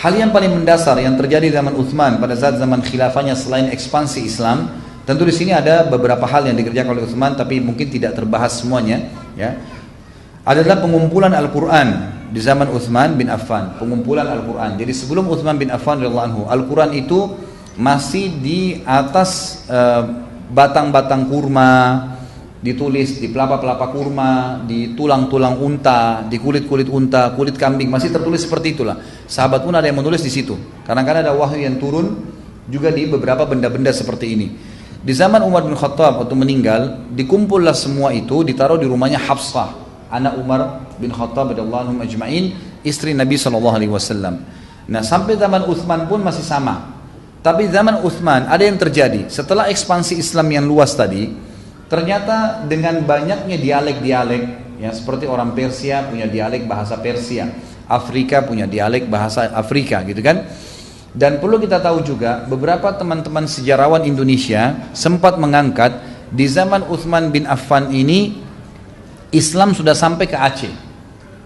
Hal yang paling mendasar yang terjadi zaman Uthman pada saat zaman khilafahnya selain ekspansi Islam, tentu di sini ada beberapa hal yang dikerjakan oleh Uthman tapi mungkin tidak terbahas semuanya, ya. Adalah pengumpulan Al-Qur'an di zaman Uthman bin Affan, pengumpulan Al-Qur'an. Jadi sebelum Uthman bin Affan anhu, Al-Qur'an itu masih di atas eh, batang-batang kurma, ditulis di pelapa-pelapa kurma, di tulang-tulang unta, di kulit-kulit unta, kulit kambing, masih tertulis seperti itulah. Sahabat pun ada yang menulis di situ. Kadang-kadang ada wahyu yang turun juga di beberapa benda-benda seperti ini. Di zaman Umar bin Khattab waktu meninggal, dikumpullah semua itu ditaruh di rumahnya Hafsah, anak Umar bin Khattab radhiyallahu anhu ajma'in, istri Nabi sallallahu alaihi wasallam. Nah, sampai zaman Uthman pun masih sama. Tapi zaman Uthman ada yang terjadi setelah ekspansi Islam yang luas tadi, Ternyata dengan banyaknya dialek-dialek, ya seperti orang Persia punya dialek bahasa Persia, Afrika punya dialek bahasa Afrika, gitu kan? Dan perlu kita tahu juga beberapa teman-teman sejarawan Indonesia sempat mengangkat di zaman Uthman bin Affan ini Islam sudah sampai ke Aceh.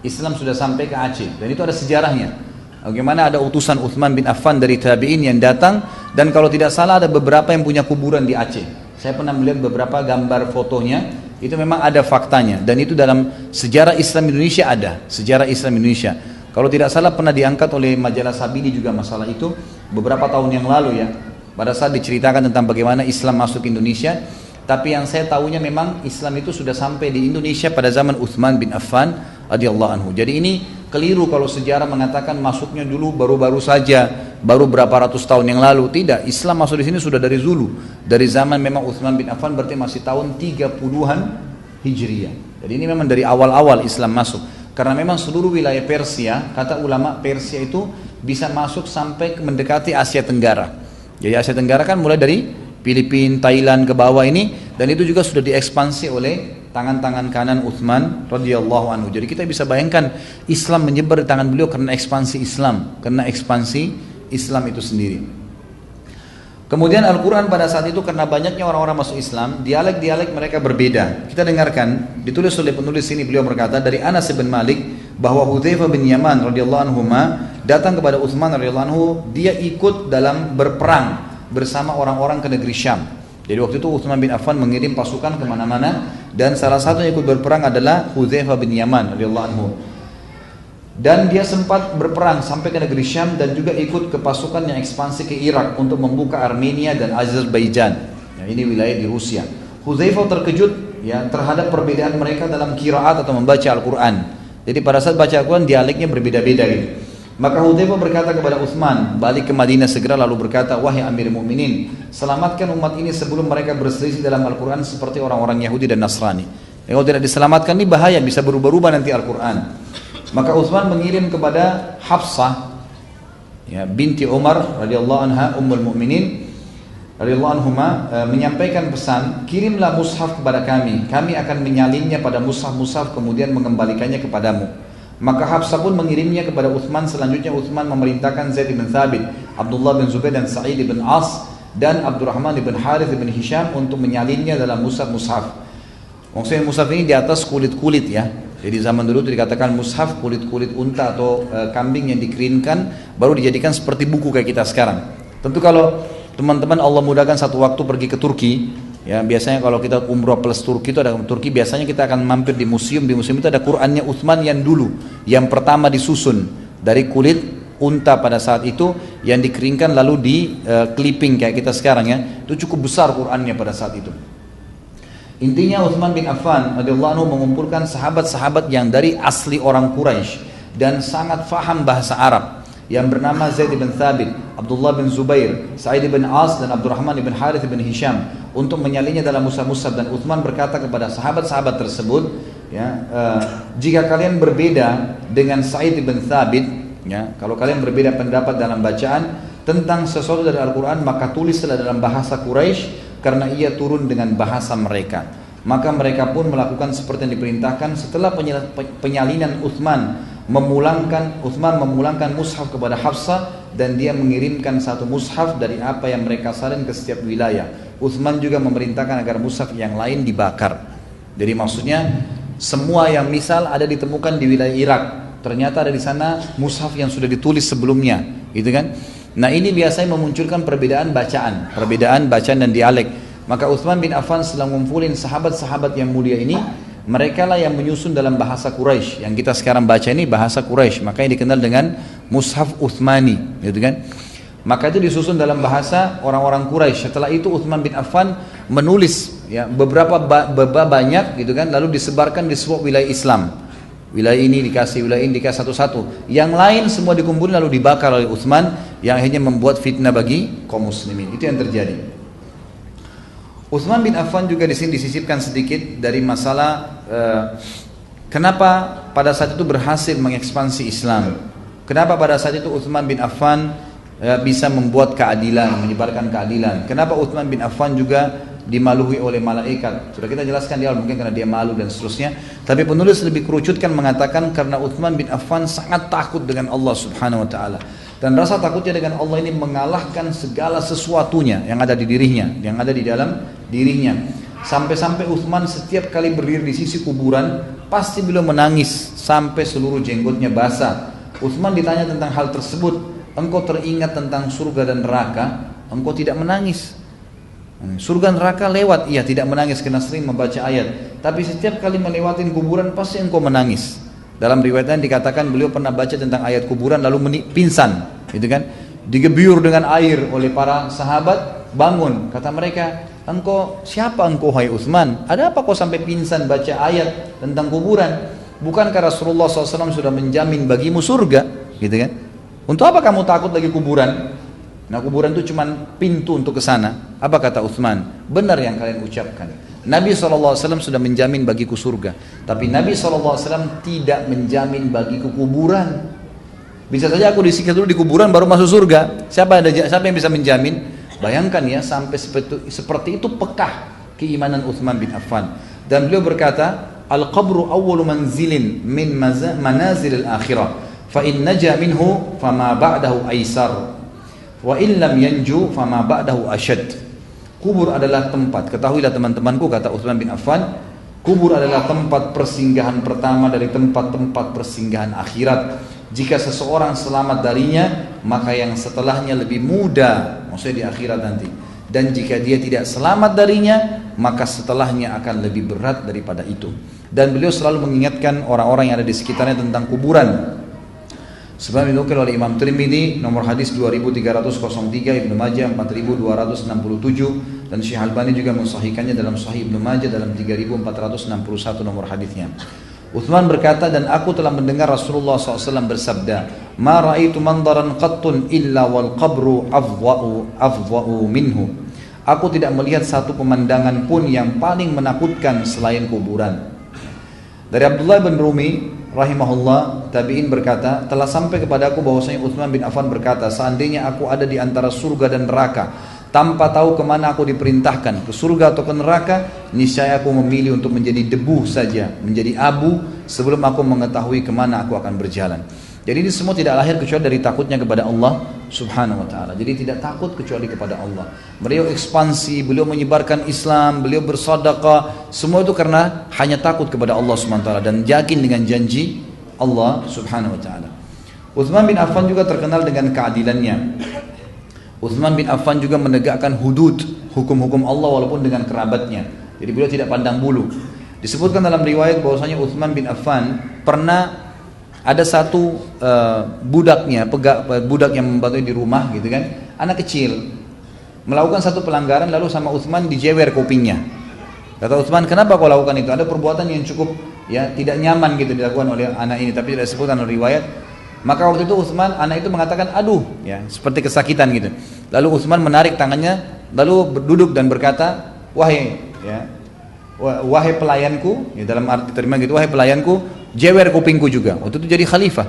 Islam sudah sampai ke Aceh dan itu ada sejarahnya. Bagaimana ada utusan Uthman bin Affan dari tabi'in yang datang dan kalau tidak salah ada beberapa yang punya kuburan di Aceh. Saya pernah melihat beberapa gambar fotonya, itu memang ada faktanya dan itu dalam sejarah Islam Indonesia ada, sejarah Islam Indonesia. Kalau tidak salah pernah diangkat oleh majalah Sabini juga masalah itu beberapa tahun yang lalu ya. Pada saat diceritakan tentang bagaimana Islam masuk Indonesia, tapi yang saya tahunya memang Islam itu sudah sampai di Indonesia pada zaman Uthman bin Affan radhiyallahu anhu. Jadi ini keliru kalau sejarah mengatakan masuknya dulu baru-baru saja, baru berapa ratus tahun yang lalu. Tidak, Islam masuk di sini sudah dari Zulu. Dari zaman memang Uthman bin Affan berarti masih tahun 30-an Hijriah. Jadi ini memang dari awal-awal Islam masuk. Karena memang seluruh wilayah Persia, kata ulama Persia itu bisa masuk sampai mendekati Asia Tenggara. Jadi Asia Tenggara kan mulai dari Filipina, Thailand ke bawah ini dan itu juga sudah diekspansi oleh tangan-tangan kanan Uthman radhiyallahu anhu. Jadi kita bisa bayangkan Islam menyebar di tangan beliau karena ekspansi Islam, karena ekspansi Islam itu sendiri. Kemudian Al-Quran pada saat itu karena banyaknya orang-orang masuk Islam, dialek-dialek mereka berbeda. Kita dengarkan, ditulis oleh penulis ini beliau berkata dari Anas bin Malik bahwa Hudzaifah bin Yaman radhiyallahu anhu datang kepada Uthman radhiyallahu anhu, dia ikut dalam berperang bersama orang-orang ke negeri Syam. Jadi waktu itu Uthman bin Affan mengirim pasukan ke mana-mana dan salah satu yang ikut berperang adalah Hudzaifah bin Yaman radhiyallahu anhu. Dan dia sempat berperang sampai ke negeri Syam dan juga ikut ke pasukan yang ekspansi ke Irak untuk membuka Armenia dan Azerbaijan. Ya, ini wilayah di Rusia. Hudzaifah terkejut ya terhadap perbedaan mereka dalam kiraat atau membaca Al-Qur'an. Jadi pada saat baca Al-Quran dialeknya berbeda-beda gitu. Maka Hudzaifah berkata kepada Utsman, balik ke Madinah segera lalu berkata, "Wahai Amir Mukminin, selamatkan umat ini sebelum mereka berselisih dalam Al-Qur'an seperti orang-orang Yahudi dan Nasrani." Kalau tidak diselamatkan ini bahaya, bisa berubah-ubah nanti Al-Qur'an. Maka Utsman mengirim kepada Hafsah ya, binti Umar radhiyallahu anha ummul mukminin radhiyallahu anhuma e, menyampaikan pesan, "Kirimlah mushaf kepada kami. Kami akan menyalinnya pada mushaf-mushaf kemudian mengembalikannya kepadamu." Maka Hafsah pun mengirimnya kepada Uthman. Selanjutnya Uthman memerintahkan Zaid bin Thabit, Abdullah bin Zubair dan Sa'id bin As dan Abdurrahman bin Harith bin Hisham untuk menyalinnya dalam mushaf-mushaf. Maksudnya mushaf ini di atas kulit-kulit ya. Jadi zaman dulu itu dikatakan mushaf kulit-kulit unta atau e, kambing yang dikeringkan baru dijadikan seperti buku kayak kita sekarang. Tentu kalau teman-teman Allah mudahkan satu waktu pergi ke Turki, Ya, biasanya kalau kita umroh plus Turki itu ada Turki biasanya kita akan mampir di museum. Di museum itu ada Qurannya Uthman yang dulu, yang pertama disusun dari kulit unta pada saat itu yang dikeringkan lalu di uh, clipping kayak kita sekarang ya. Itu cukup besar Qurannya pada saat itu. Intinya Uthman bin Affan radhiyallahu anhu mengumpulkan sahabat-sahabat yang dari asli orang Quraisy dan sangat faham bahasa Arab yang bernama Zaid bin Thabit, Abdullah bin Zubair, Sa'id bin As dan Abdurrahman bin Harith bin Hisham. Untuk menyalinya dalam Musa-Musab dan Uthman berkata kepada sahabat-sahabat tersebut ya uh, jika kalian berbeda dengan Sa'id bin Thabit ya kalau kalian berbeda pendapat dalam bacaan tentang sesuatu dari Al-Quran maka tulislah dalam bahasa Quraisy karena ia turun dengan bahasa mereka. Maka mereka pun melakukan seperti yang diperintahkan setelah penyalinan Uthman memulangkan Uthman memulangkan mushaf kepada Hafsah dan dia mengirimkan satu mushaf dari apa yang mereka salin ke setiap wilayah. Uthman juga memerintahkan agar mushaf yang lain dibakar. Jadi maksudnya semua yang misal ada ditemukan di wilayah Irak, ternyata ada di sana mushaf yang sudah ditulis sebelumnya, gitu kan? Nah ini biasanya memunculkan perbedaan bacaan, perbedaan bacaan dan dialek. Maka Uthman bin Affan setelah ngumpulin sahabat-sahabat yang mulia ini, mereka lah yang menyusun dalam bahasa Quraisy. Yang kita sekarang baca ini bahasa Quraisy, makanya dikenal dengan Mushaf Uthmani, gitu kan? Maka itu disusun dalam bahasa orang-orang Quraisy. Setelah itu Uthman bin Affan menulis ya beberapa bab banyak gitu kan lalu disebarkan di sebuah wilayah Islam. Wilayah ini dikasih, wilayah ini dikasih satu-satu. Yang lain semua dikumpulkan lalu dibakar oleh Uthman yang akhirnya membuat fitnah bagi kaum muslimin. Itu yang terjadi. Uthman bin Affan juga di sini disisipkan sedikit dari masalah uh, kenapa pada saat itu berhasil mengekspansi Islam. Kenapa pada saat itu Uthman bin Affan ya, bisa membuat keadilan, menyebarkan keadilan. Kenapa Uthman bin Affan juga dimaluhi oleh malaikat? Sudah kita jelaskan di awal mungkin karena dia malu dan seterusnya. Tapi penulis lebih kerucutkan mengatakan karena Uthman bin Affan sangat takut dengan Allah Subhanahu wa taala. Dan rasa takutnya dengan Allah ini mengalahkan segala sesuatunya yang ada di dirinya, yang ada di dalam dirinya. Sampai-sampai Uthman setiap kali berdiri di sisi kuburan, pasti beliau menangis sampai seluruh jenggotnya basah. Uthman ditanya tentang hal tersebut, engkau teringat tentang surga dan neraka, engkau tidak menangis. Surga neraka lewat, iya tidak menangis karena sering membaca ayat. Tapi setiap kali melewati kuburan pasti engkau menangis. Dalam riwayatnya dikatakan beliau pernah baca tentang ayat kuburan lalu pingsan, gitu kan? Digebyur dengan air oleh para sahabat, bangun. Kata mereka, engkau siapa engkau hai Utsman? Ada apa kau sampai pingsan baca ayat tentang kuburan? Bukankah Rasulullah SAW sudah menjamin bagimu surga, gitu kan? Untuk apa kamu takut lagi kuburan? Nah kuburan itu cuma pintu untuk ke sana. Apa kata Uthman? Benar yang kalian ucapkan. Nabi SAW sudah menjamin bagiku surga. Tapi Nabi SAW tidak menjamin bagiku kuburan. Bisa saja aku disiksa dulu di kuburan baru masuk surga. Siapa ada siapa yang bisa menjamin? Bayangkan ya sampai seperti, seperti itu pekah keimanan Uthman bin Affan. Dan beliau berkata, Al-qabru awwalu manzilin min manazil al-akhirah fa in naja minhu fama ba'dahu aisar wa in lam yanju fama ba'dahu ashad kubur adalah tempat. Ketahuilah teman-temanku kata Utsman bin Affan kubur adalah tempat persinggahan pertama dari tempat-tempat persinggahan akhirat. Jika seseorang selamat darinya maka yang setelahnya lebih mudah maksudnya di akhirat nanti. Dan jika dia tidak selamat darinya maka setelahnya akan lebih berat daripada itu. Dan beliau selalu mengingatkan orang-orang yang ada di sekitarnya tentang kuburan. Sebab dinukil oleh Imam Tirmidzi nomor hadis 2303, Ibnu Majah 4267 dan Syekh Albani juga mensahihkannya dalam Sahih Ibnu Majah dalam 3461 nomor hadisnya. Uthman berkata dan aku telah mendengar Rasulullah SAW bersabda, "Ma ra'aitu mandaran qattun illa wal qabru afdha'u afdha'u minhu." Aku tidak melihat satu pemandangan pun yang paling menakutkan selain kuburan. Dari Abdullah bin Rumi rahimahullah tabi'in berkata telah sampai kepada aku bahwasanya Utsman bin Affan berkata seandainya aku ada di antara surga dan neraka tanpa tahu ke mana aku diperintahkan ke surga atau ke neraka niscaya aku memilih untuk menjadi debu saja menjadi abu sebelum aku mengetahui ke mana aku akan berjalan jadi ini semua tidak lahir kecuali dari takutnya kepada Allah subhanahu wa ta'ala. Jadi tidak takut kecuali kepada Allah. Beliau ekspansi, beliau menyebarkan Islam, beliau bersedekah. Semua itu karena hanya takut kepada Allah subhanahu wa ta'ala. Dan yakin dengan janji Allah subhanahu wa ta'ala. Uthman bin Affan juga terkenal dengan keadilannya. Uthman bin Affan juga menegakkan hudud, hukum-hukum Allah walaupun dengan kerabatnya. Jadi beliau tidak pandang bulu. Disebutkan dalam riwayat bahwasanya Uthman bin Affan pernah ada satu uh, budaknya, pegak, budak yang membantu di rumah gitu kan, anak kecil melakukan satu pelanggaran lalu sama Utsman dijewer kupingnya. Kata Utsman, kenapa kau lakukan itu? Ada perbuatan yang cukup ya tidak nyaman gitu dilakukan oleh anak ini, tapi tidak disebutkan dalam riwayat. Maka waktu itu Utsman anak itu mengatakan aduh ya seperti kesakitan gitu. Lalu Utsman menarik tangannya lalu duduk dan berkata wahai ya wahai pelayanku ya dalam arti terima gitu wahai pelayanku jewer kupingku juga. Waktu itu jadi khalifah.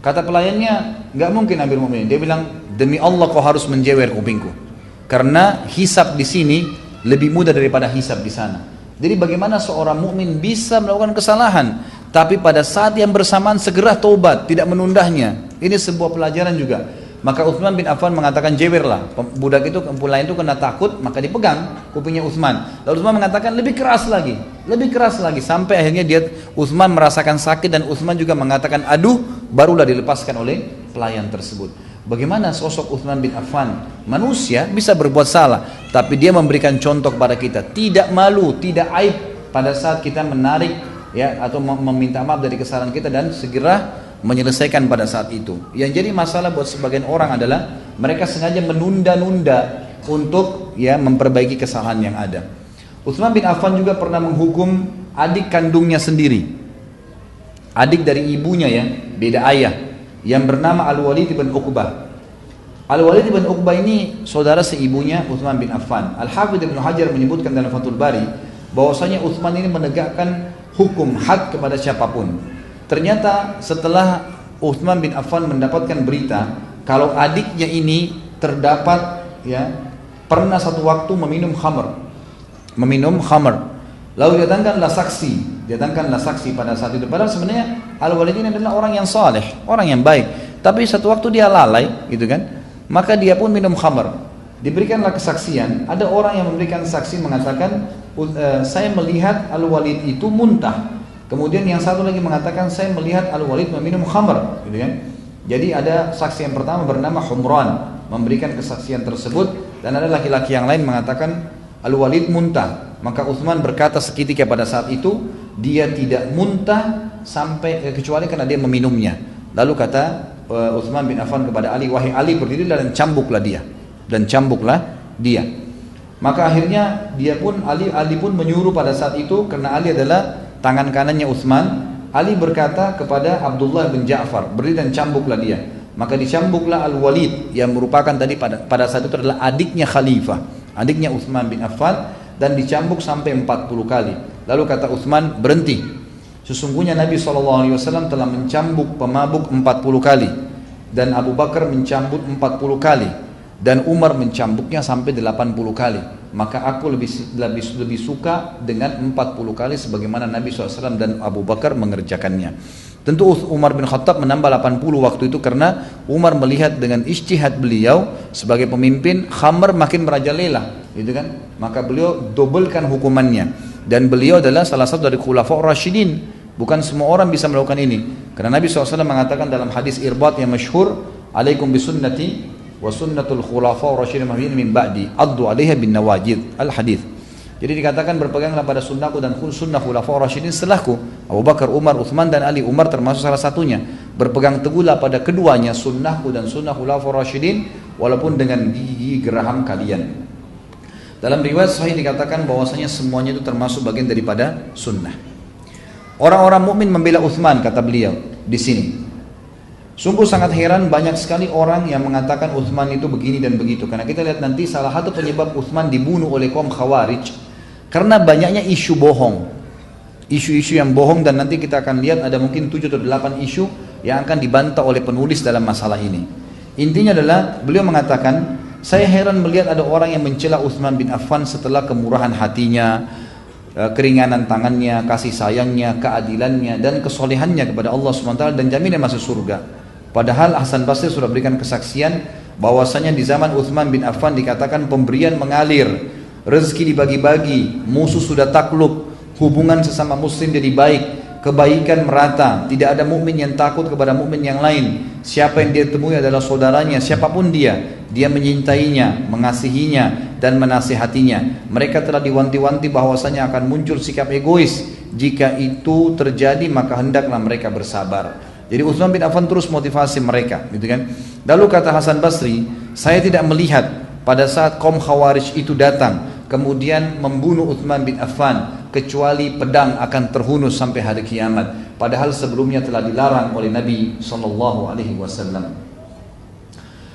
Kata pelayannya, nggak mungkin Amir Mu'minin. Dia bilang, demi Allah kau harus menjewer kupingku. Karena hisab di sini lebih mudah daripada hisab di sana. Jadi bagaimana seorang mukmin bisa melakukan kesalahan, tapi pada saat yang bersamaan segera taubat, tidak menundahnya. Ini sebuah pelajaran juga. Maka Utsman bin Affan mengatakan jewerlah. Budak itu lain itu kena takut, maka dipegang kupingnya Utsman. Lalu Utsman mengatakan lebih keras lagi, lebih keras lagi sampai akhirnya dia Utsman merasakan sakit dan Utsman juga mengatakan aduh, barulah dilepaskan oleh pelayan tersebut. Bagaimana sosok Utsman bin Affan? Manusia bisa berbuat salah, tapi dia memberikan contoh kepada kita, tidak malu, tidak aib pada saat kita menarik ya atau meminta maaf dari kesalahan kita dan segera menyelesaikan pada saat itu. Yang jadi masalah buat sebagian orang adalah mereka sengaja menunda-nunda untuk ya memperbaiki kesalahan yang ada. Utsman bin Affan juga pernah menghukum adik kandungnya sendiri. Adik dari ibunya ya, beda ayah yang bernama Al-Walid bin Uqbah. Al-Walid bin Uqbah ini saudara seibunya Utsman bin Affan. Al-Hafidz Ibnu Hajar menyebutkan dalam Fathul Bari bahwasanya Utsman ini menegakkan hukum had kepada siapa pun Ternyata setelah Uthman bin Affan mendapatkan berita kalau adiknya ini terdapat ya pernah satu waktu meminum khamr, meminum khamr. Lalu datangkanlah saksi, datangkanlah saksi pada saat itu. Padahal sebenarnya Al-Walid ini adalah orang yang saleh, orang yang baik. Tapi satu waktu dia lalai, gitu kan? Maka dia pun minum khamr. Diberikanlah kesaksian. Ada orang yang memberikan saksi mengatakan, eh, saya melihat Al-Walid itu muntah. Kemudian yang satu lagi mengatakan saya melihat Al-Walid meminum khamr, gitu kan? Jadi ada saksi yang pertama bernama Humran memberikan kesaksian tersebut dan ada laki-laki yang lain mengatakan Al-Walid muntah. Maka Uthman berkata seketika pada saat itu dia tidak muntah sampai eh, kecuali karena dia meminumnya. Lalu kata uh, Uthman bin Affan kepada Ali, wahai Ali berdirilah dan cambuklah dia dan cambuklah dia. Maka akhirnya dia pun Ali Ali pun menyuruh pada saat itu karena Ali adalah tangan kanannya Utsman, Ali berkata kepada Abdullah bin Ja'far, beri dan cambuklah dia. Maka dicambuklah Al-Walid yang merupakan tadi pada, pada saat itu adalah adiknya khalifah, adiknya Utsman bin Affan dan dicambuk sampai 40 kali. Lalu kata Utsman, berhenti. Sesungguhnya Nabi SAW telah mencambuk pemabuk 40 kali dan Abu Bakar mencambuk 40 kali dan Umar mencambuknya sampai 80 kali. Maka aku lebih lebih lebih suka dengan 40 kali sebagaimana Nabi SAW dan Abu Bakar mengerjakannya. Tentu Umar bin Khattab menambah 80 waktu itu karena Umar melihat dengan istihad beliau sebagai pemimpin khamr makin merajalela gitu kan? Maka beliau dobelkan hukumannya. Dan beliau adalah salah satu dari khulafa Rashidin bukan semua orang bisa melakukan ini. Karena Nabi SAW mengatakan dalam hadis irbat yang masyhur alaikum bisunnati wa sunnatul khulafa rasyidin min ba'di addu 'alaiha bin nawajid al hadis jadi dikatakan berpeganglah pada sunnahku dan sunnah khulafa rasyidin setelahku. Abu Bakar, Umar, Uthman dan Ali Umar termasuk salah satunya. Berpegang teguhlah pada keduanya sunnahku dan sunnah khulafa rasyidin walaupun dengan gigi geraham kalian. Dalam riwayat sahih dikatakan bahwasanya semuanya itu termasuk bagian daripada sunnah. Orang-orang mukmin membela Uthman kata beliau di sini Sungguh sangat heran banyak sekali orang yang mengatakan Uthman itu begini dan begitu. Karena kita lihat nanti salah satu penyebab Uthman dibunuh oleh kaum Khawarij karena banyaknya isu bohong. Isu-isu yang bohong dan nanti kita akan lihat ada mungkin 7 atau 8 isu yang akan dibantah oleh penulis dalam masalah ini. Intinya adalah beliau mengatakan, saya heran melihat ada orang yang mencela Uthman bin Affan setelah kemurahan hatinya, eh, keringanan tangannya, kasih sayangnya, keadilannya, dan kesolehannya kepada Allah SWT dan jaminan masuk surga. Padahal Hasan Basri sudah berikan kesaksian bahwasanya di zaman Uthman bin Affan dikatakan pemberian mengalir, rezeki dibagi-bagi, musuh sudah takluk, hubungan sesama muslim jadi baik, kebaikan merata, tidak ada mukmin yang takut kepada mukmin yang lain. Siapa yang dia temui adalah saudaranya, siapa pun dia, dia menyintainya, mengasihinya dan menasihatinya. Mereka telah diwanti-wanti bahwasanya akan muncul sikap egois. Jika itu terjadi maka hendaklah mereka bersabar. Jadi Utsman bin Affan terus motivasi mereka, gitu kan. Lalu kata Hasan Basri, saya tidak melihat pada saat kaum Khawarij itu datang kemudian membunuh Utsman bin Affan kecuali pedang akan terhunus sampai hari kiamat. Padahal sebelumnya telah dilarang oleh Nabi sallallahu alaihi wasallam.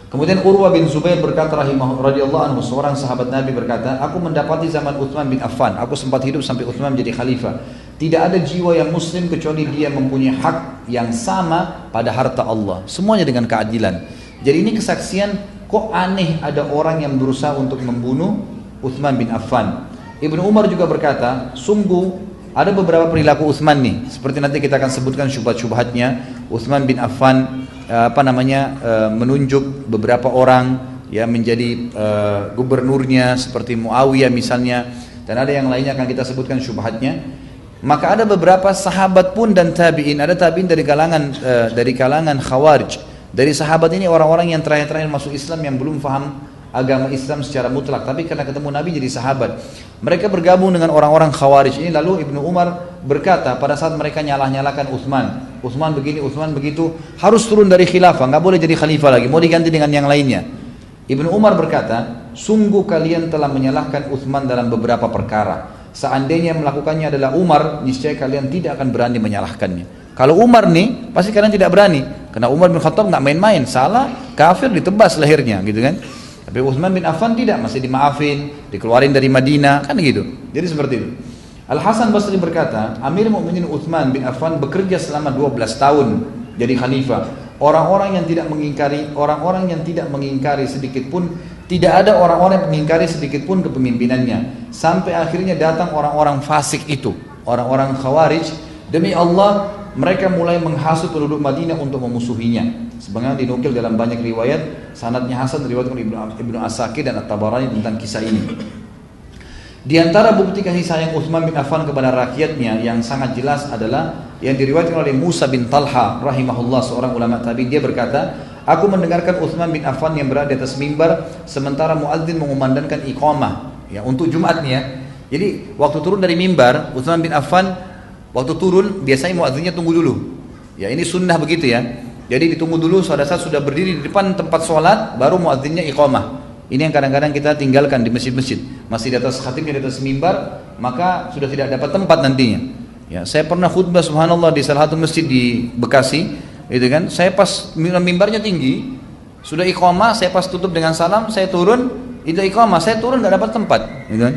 Kemudian Urwah bin Zubair berkata rahimah radhiyallahu seorang sahabat Nabi berkata, aku mendapati zaman Uthman bin Affan, aku sempat hidup sampai Uthman menjadi khalifah. Tidak ada jiwa yang muslim kecuali dia mempunyai hak yang sama pada harta Allah. Semuanya dengan keadilan. Jadi ini kesaksian kok aneh ada orang yang berusaha untuk membunuh Uthman bin Affan. Ibnu Umar juga berkata, sungguh ada beberapa perilaku Uthman nih, seperti nanti kita akan sebutkan syubhat-syubhatnya. Uthman bin Affan eh, apa namanya eh, menunjuk beberapa orang ya menjadi eh, gubernurnya seperti Muawiyah misalnya dan ada yang lainnya akan kita sebutkan syubhatnya maka ada beberapa sahabat pun dan tabiin. Ada tabiin dari kalangan eh, dari kalangan khawarij. Dari sahabat ini orang-orang yang terakhir-terakhir masuk Islam yang belum faham agama Islam secara mutlak. Tapi karena ketemu Nabi jadi sahabat. Mereka bergabung dengan orang-orang khawarij ini. Lalu Ibnu Umar berkata pada saat mereka nyalah-nyalakan Utsman. Utsman begini Utsman begitu. Harus turun dari khilafah. Nggak boleh jadi khalifah lagi. Mau diganti dengan yang lainnya. Ibnu Umar berkata sungguh kalian telah menyalahkan Utsman dalam beberapa perkara seandainya melakukannya adalah Umar niscaya kalian tidak akan berani menyalahkannya kalau Umar nih pasti kalian tidak berani karena Umar bin Khattab nggak main-main salah kafir ditebas lehernya gitu kan tapi Utsman bin Affan tidak, masih dimaafin, dikeluarin dari Madinah, kan gitu. Jadi seperti itu. Al Hasan Basri berkata, Amir Mukminin Utsman bin Affan bekerja selama 12 tahun jadi khalifah. Orang-orang yang tidak mengingkari, orang-orang yang tidak mengingkari sedikit pun tidak ada orang-orang yang mengingkari sedikit pun kepemimpinannya. Sampai akhirnya datang orang-orang fasik itu, orang-orang khawarij. Demi Allah, mereka mulai menghasut penduduk Madinah untuk memusuhinya. Sebagaimana dinukil dalam banyak riwayat, sanadnya Hasan riwayat oleh Ibnu, Ibnu Asakir dan At-Tabarani tentang kisah ini. Di antara bukti kasih sayang Utsman bin Affan kepada rakyatnya yang sangat jelas adalah yang diriwayatkan oleh Musa bin Talha rahimahullah seorang ulama tabi'in dia berkata, aku mendengarkan Utsman bin Affan yang berada di atas mimbar sementara muadzin mengumandangkan iqamah ya untuk Jumatnya. Jadi waktu turun dari mimbar Utsman bin Affan waktu turun biasanya muadzinnya tunggu dulu. Ya ini sunnah begitu ya. Jadi ditunggu dulu pada saat sudah berdiri di depan tempat sholat baru muadzinnya iqamah. Ini yang kadang-kadang kita tinggalkan di masjid-masjid. Masih di atas khatibnya di atas mimbar, maka sudah tidak dapat tempat nantinya. Ya, saya pernah khutbah subhanallah di salah satu masjid di Bekasi, itu kan. Saya pas mimbarnya tinggi, sudah iqamah, saya pas tutup dengan salam, saya turun, itu iqamah, saya turun tidak dapat tempat, gitu kan.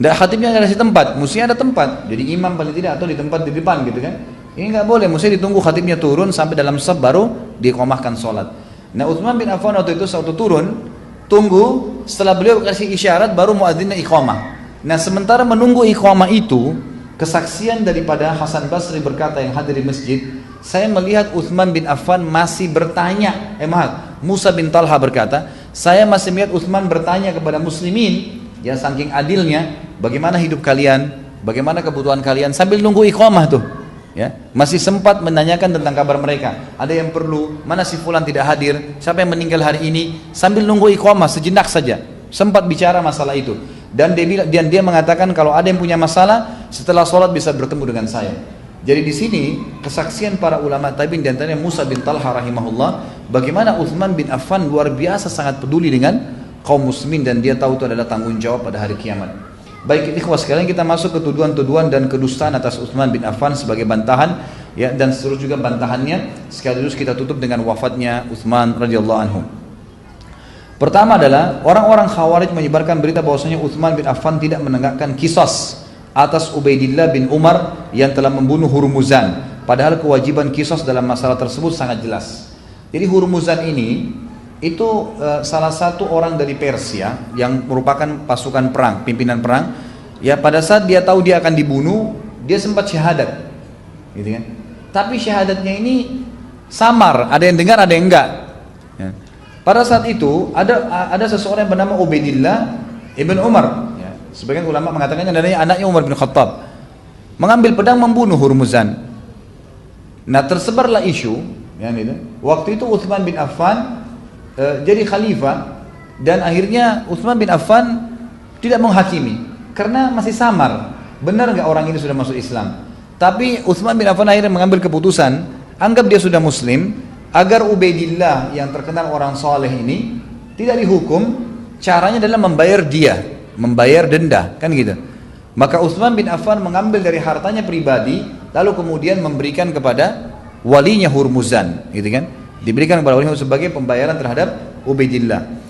Tidak khatibnya nggak kasih tempat, mestinya ada tempat. Jadi imam paling tidak atau di tempat di depan gitu kan. Ini nggak boleh, mesti ditunggu khatibnya turun sampai dalam sab baru dikomahkan sholat. Nah Utsman bin Affan waktu itu waktu turun, tunggu setelah beliau kasih isyarat baru muadzinnya iqamah. Nah sementara menunggu iqamah itu, kesaksian daripada Hasan Basri berkata yang hadir di masjid, saya melihat Utsman bin Affan masih bertanya, eh maaf, Musa bin Talha berkata, saya masih melihat Utsman bertanya kepada muslimin, ya saking adilnya, bagaimana hidup kalian, bagaimana kebutuhan kalian? Sambil nunggu iqamah tuh ya. Masih sempat menanyakan tentang kabar mereka. Ada yang perlu? Mana si fulan tidak hadir? Siapa yang meninggal hari ini? Sambil nunggu iqamah sejenak saja sempat bicara masalah itu dan dia dan dia mengatakan kalau ada yang punya masalah setelah sholat bisa bertemu dengan saya. Jadi di sini kesaksian para ulama tabiin dan antaranya Musa bin Talha rahimahullah bagaimana Utsman bin Affan luar biasa sangat peduli dengan kaum muslimin dan dia tahu itu adalah tanggung jawab pada hari kiamat. Baik ikhwah sekalian kita masuk ke tuduhan-tuduhan dan kedustaan atas Utsman bin Affan sebagai bantahan ya dan seterusnya juga bantahannya. Sekaligus kita tutup dengan wafatnya Utsman radhiyallahu anhu. Pertama adalah orang-orang Khawarij menyebarkan berita bahwasanya Utsman bin Affan tidak menegakkan kisos atas Ubaidillah bin Umar yang telah membunuh Hurmuzan. Padahal kewajiban kisos dalam masalah tersebut sangat jelas. Jadi Hurmuzan ini itu uh, salah satu orang dari Persia yang merupakan pasukan perang, pimpinan perang. Ya pada saat dia tahu dia akan dibunuh, dia sempat syahadat, gitu kan? Tapi syahadatnya ini samar, ada yang dengar, ada yang enggak. Ya. Pada saat itu ada ada seseorang yang bernama Ubaidillah ibn Umar. Ya. Sebagian ulama mengatakannya adalah anaknya Umar bin Khattab. Mengambil pedang membunuh Hurmuzan. Nah tersebarlah isu, ya, gitu. Waktu itu Utsman bin Affan Eh, jadi khalifah dan akhirnya Utsman bin Affan tidak menghakimi karena masih samar. Benar nggak orang ini sudah masuk Islam? Tapi Utsman bin Affan akhirnya mengambil keputusan, anggap dia sudah muslim, agar Ubaidillah yang terkenal orang soleh ini tidak dihukum, caranya adalah membayar dia, membayar denda, kan gitu. Maka Utsman bin Affan mengambil dari hartanya pribadi, lalu kemudian memberikan kepada walinya Hurmuzan, gitu kan? diberikan kepada wali sebagai pembayaran terhadap Ubaidillah